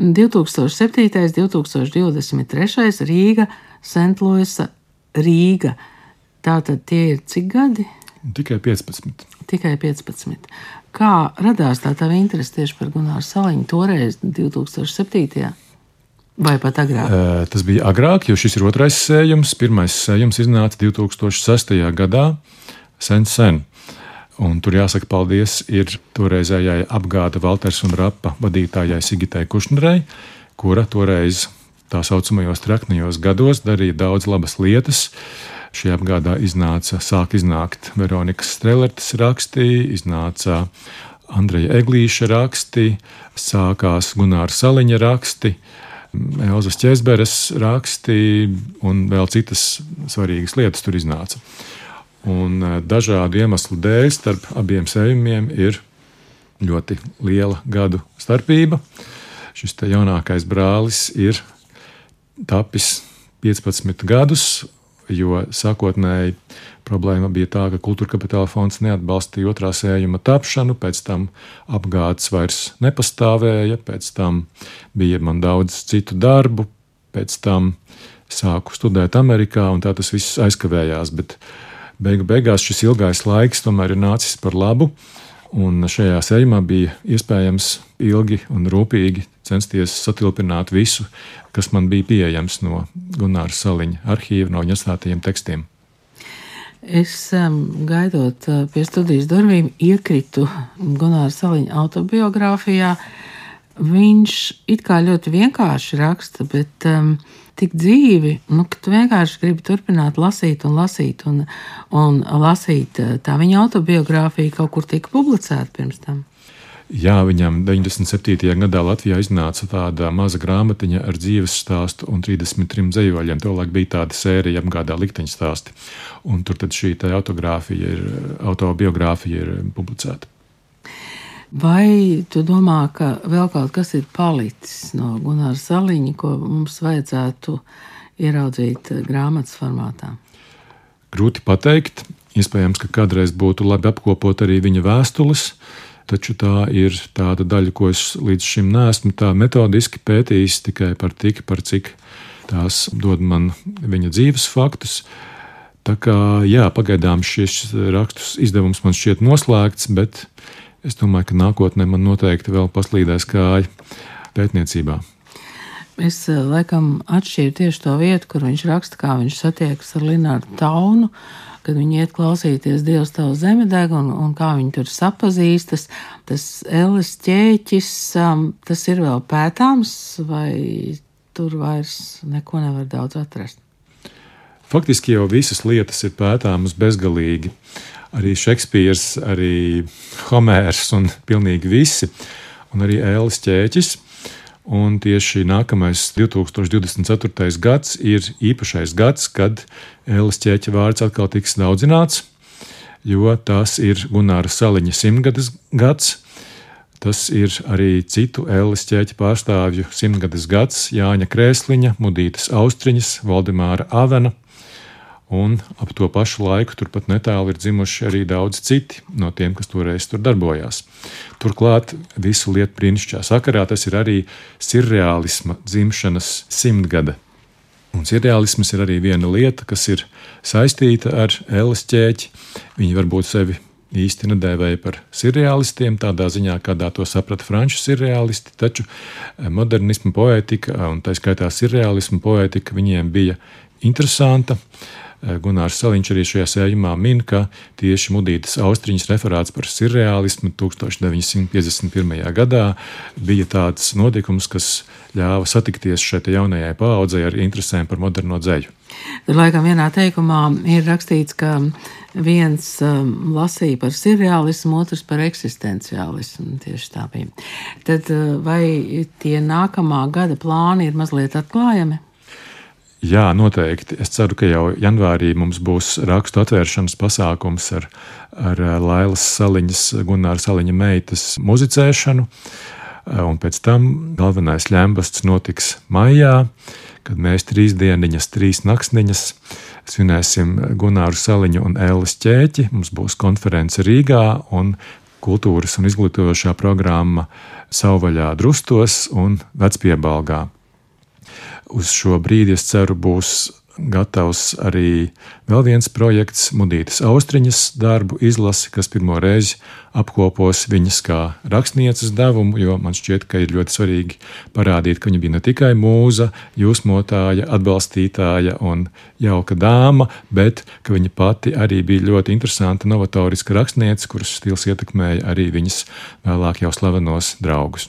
2007. 2023. Rīga, Sentloisa, Rīga. Tātad tie ir cik gadi? Tikai 15. Tikai 15. Kā radās tā tava interese tieši par Gunāru Saliņu toreiz, 2007. vai pat agrāk? Uh, tas bija agrāk, jo šis ir otrais sējums. Pirmais sējums iznāca 2006. gadā, sen sen. Un tur jāsaka paldies ir toreizējai apgāda Valters un Rapa vadītājai Sigitai Kušnerei, kura toreiz tā saucamajos traknajos gados darīja daudz labas lietas. Šī apgādā iznāca, sāk iznākt Veronikas Strelertas rakstī, iznāca Andreja Eglīša raksti, sākās Gunāra Saliņa raksti, Elzas Česberes raksti un vēl citas svarīgas lietas tur iznāca. Un eh, dažādu iemeslu dēļ starp abiem sējumiem ir ļoti liela gadu starpība. Šis jaunākais brālis ir tapis 15 gadus, jo sākotnēji problēma bija tā, ka kultūra kapitāla fonds neatbalstīja otrā sējuma tapšanu, pēc tam apgādes vairs nepastāvēja, pēc tam bija man daudz citu darbu, pēc tam sāku studēt Amerikā, un tā tas viss aizkavējās. Bet, uh, beigu beigās šis ilgais laiks tomēr ir nācis par labu. Un šajā sējumā bija iespējams ilgi un rūpīgi censties satilpināt visu, kas man bija pieejams no Gunāra Saliņa arhīva, no viņa atstātajiem tekstiem. Es um, gaidot uh, pie studijas durvīm, iekritu Gunāra Saliņa autobiogrāfijā. Viņš it kā ļoti vienkārši raksta, bet um, tik dzīvi, nu, ka tu vienkārši gribi turpināt lasīt un lasīt un, un lasīt. Tā viņa autobiogrāfija kaut kur tika publicēta pirms tam. Jā, viņam 97. gadā Latvijā iznāca tāda maza grāmatiņa ar dzīves stāstu un 33 dzīvoļiem. Tolēk bija tāda sērija apgādā likteņa stāsti. Un tur tad šī autobiogrāfija ir, autobiogrāfija ir publicēta. Vai tu domā, ka vēl kaut kas ir palicis no Gunāra Saliņa, ko mums vajadzētu ieraudzīt grāmatas formātā? Grūti pateikt. Iespējams, ka kādreiz būtu labi apkopot arī viņa vēstules, taču tā ir tāda daļa, ko es līdz šim neesmu tā metodiski pētījis tikai par tik, par cik tās dod man viņa dzīves faktus. Tā kā jā, pagaidām šis rakstus izdevums man šķiet noslēgts, bet es domāju, ka nākotnē man noteikti vēl paslīdēs kāja pētniecībā. Es eh, laikam atšķiru tieši to vietu, kur viņš raksta, kā viņš satiekas ar Lināru Taunu, kad viņi iet klausīties Dievs tavu zemedegu un, un kā viņi tur sapazīstas. Tas Elis ķēķis, um, tas ir vēl pētāms, vai tur vairs neko nevar daudz atrast? Faktiski jau visas lietas ir pētāmas bezgalīgi arī Šekspīrs, arī Homērs un pilnīgi visi, un arī Ēlis ķēķis. Un tieši nākamais 2024. gads ir īpašais gads, kad Ēlis ķēķa vārds atkal tiks daudzināts, jo tas ir Gunāra Saliņa simtgades gads. Tas ir arī citu Ēlis ķēķa pārstāvju simtgades gads Jāņa Krēsliņa, Mudītas Austriņas, Valdemāra Avena, Un ap to pašu laiku turpat netālu ir dzimuši arī daudz citi no tiem, kas toreiz tur darbojās. Turklāt visu lietu brīnišķīgā sakarā tas ir arī surreālisma dzimšanas simtgada. Un surreālisms ir arī viena lieta, kas ir saistīta ar Elas ķēķi. Viņi varbūt sevi īsti nedēvēja par surreālistiem, tādā ziņā, kādā to saprata franču surreālisti, taču eh, modernisma poētika, un tā skaitā surreālisma poētika, viņiem bija interesanta. Eh, Gunārs Saliņš arī šajā sējumā min, ka tieši Mudītas austriņas referāts par surreālismu 1951. gadā bija tāds notikums, kas ļāva satikties šai jaunajai paaudzei ar interesēm par moderno dzēju. Tur laikam vienā teikumā ir rakstīts, ka viens um, lasīja par surreālismu, otrs par eksistenciālismu. Tieši tā bija. Tad uh, vai tie nākamā gada plāni ir mazliet atklājami? Jā, noteikti. Es ceru, ka jau janvārī mums būs rakstu atvēršanas pasākums ar, ar Lailas Saliņas, Gunāra Saliņa meitas muzicēšanu. Un pēc tam galvenais ļembasts notiks maijā, kad mēs trīs dieniņas, trīs naktsniņas svinēsim Gunāru Saliņu un Ēlas ķēķi. Mums būs konference Rīgā, un kultūras un izglītojošā programma Savvaļā Drustos un Vecpiebalgā. Uz šo brīdi, es ceru, būs gatavs arī vēl viens projekts, Mudītas Austriņas darbu izlase, kas pirmo reizi apkopos viņas kā rakstnieces devumu, jo man šķiet, ka ir ļoti svarīgi parādīt, ka viņa bija ne tikai mūza, jūsmotāja, atbalstītāja un jauka dāma, bet ka viņa pati arī bija ļoti interesanta, novatoriska rakstniece, kuras stils ietekmēja arī viņas vēlāk jau slavenos draugus.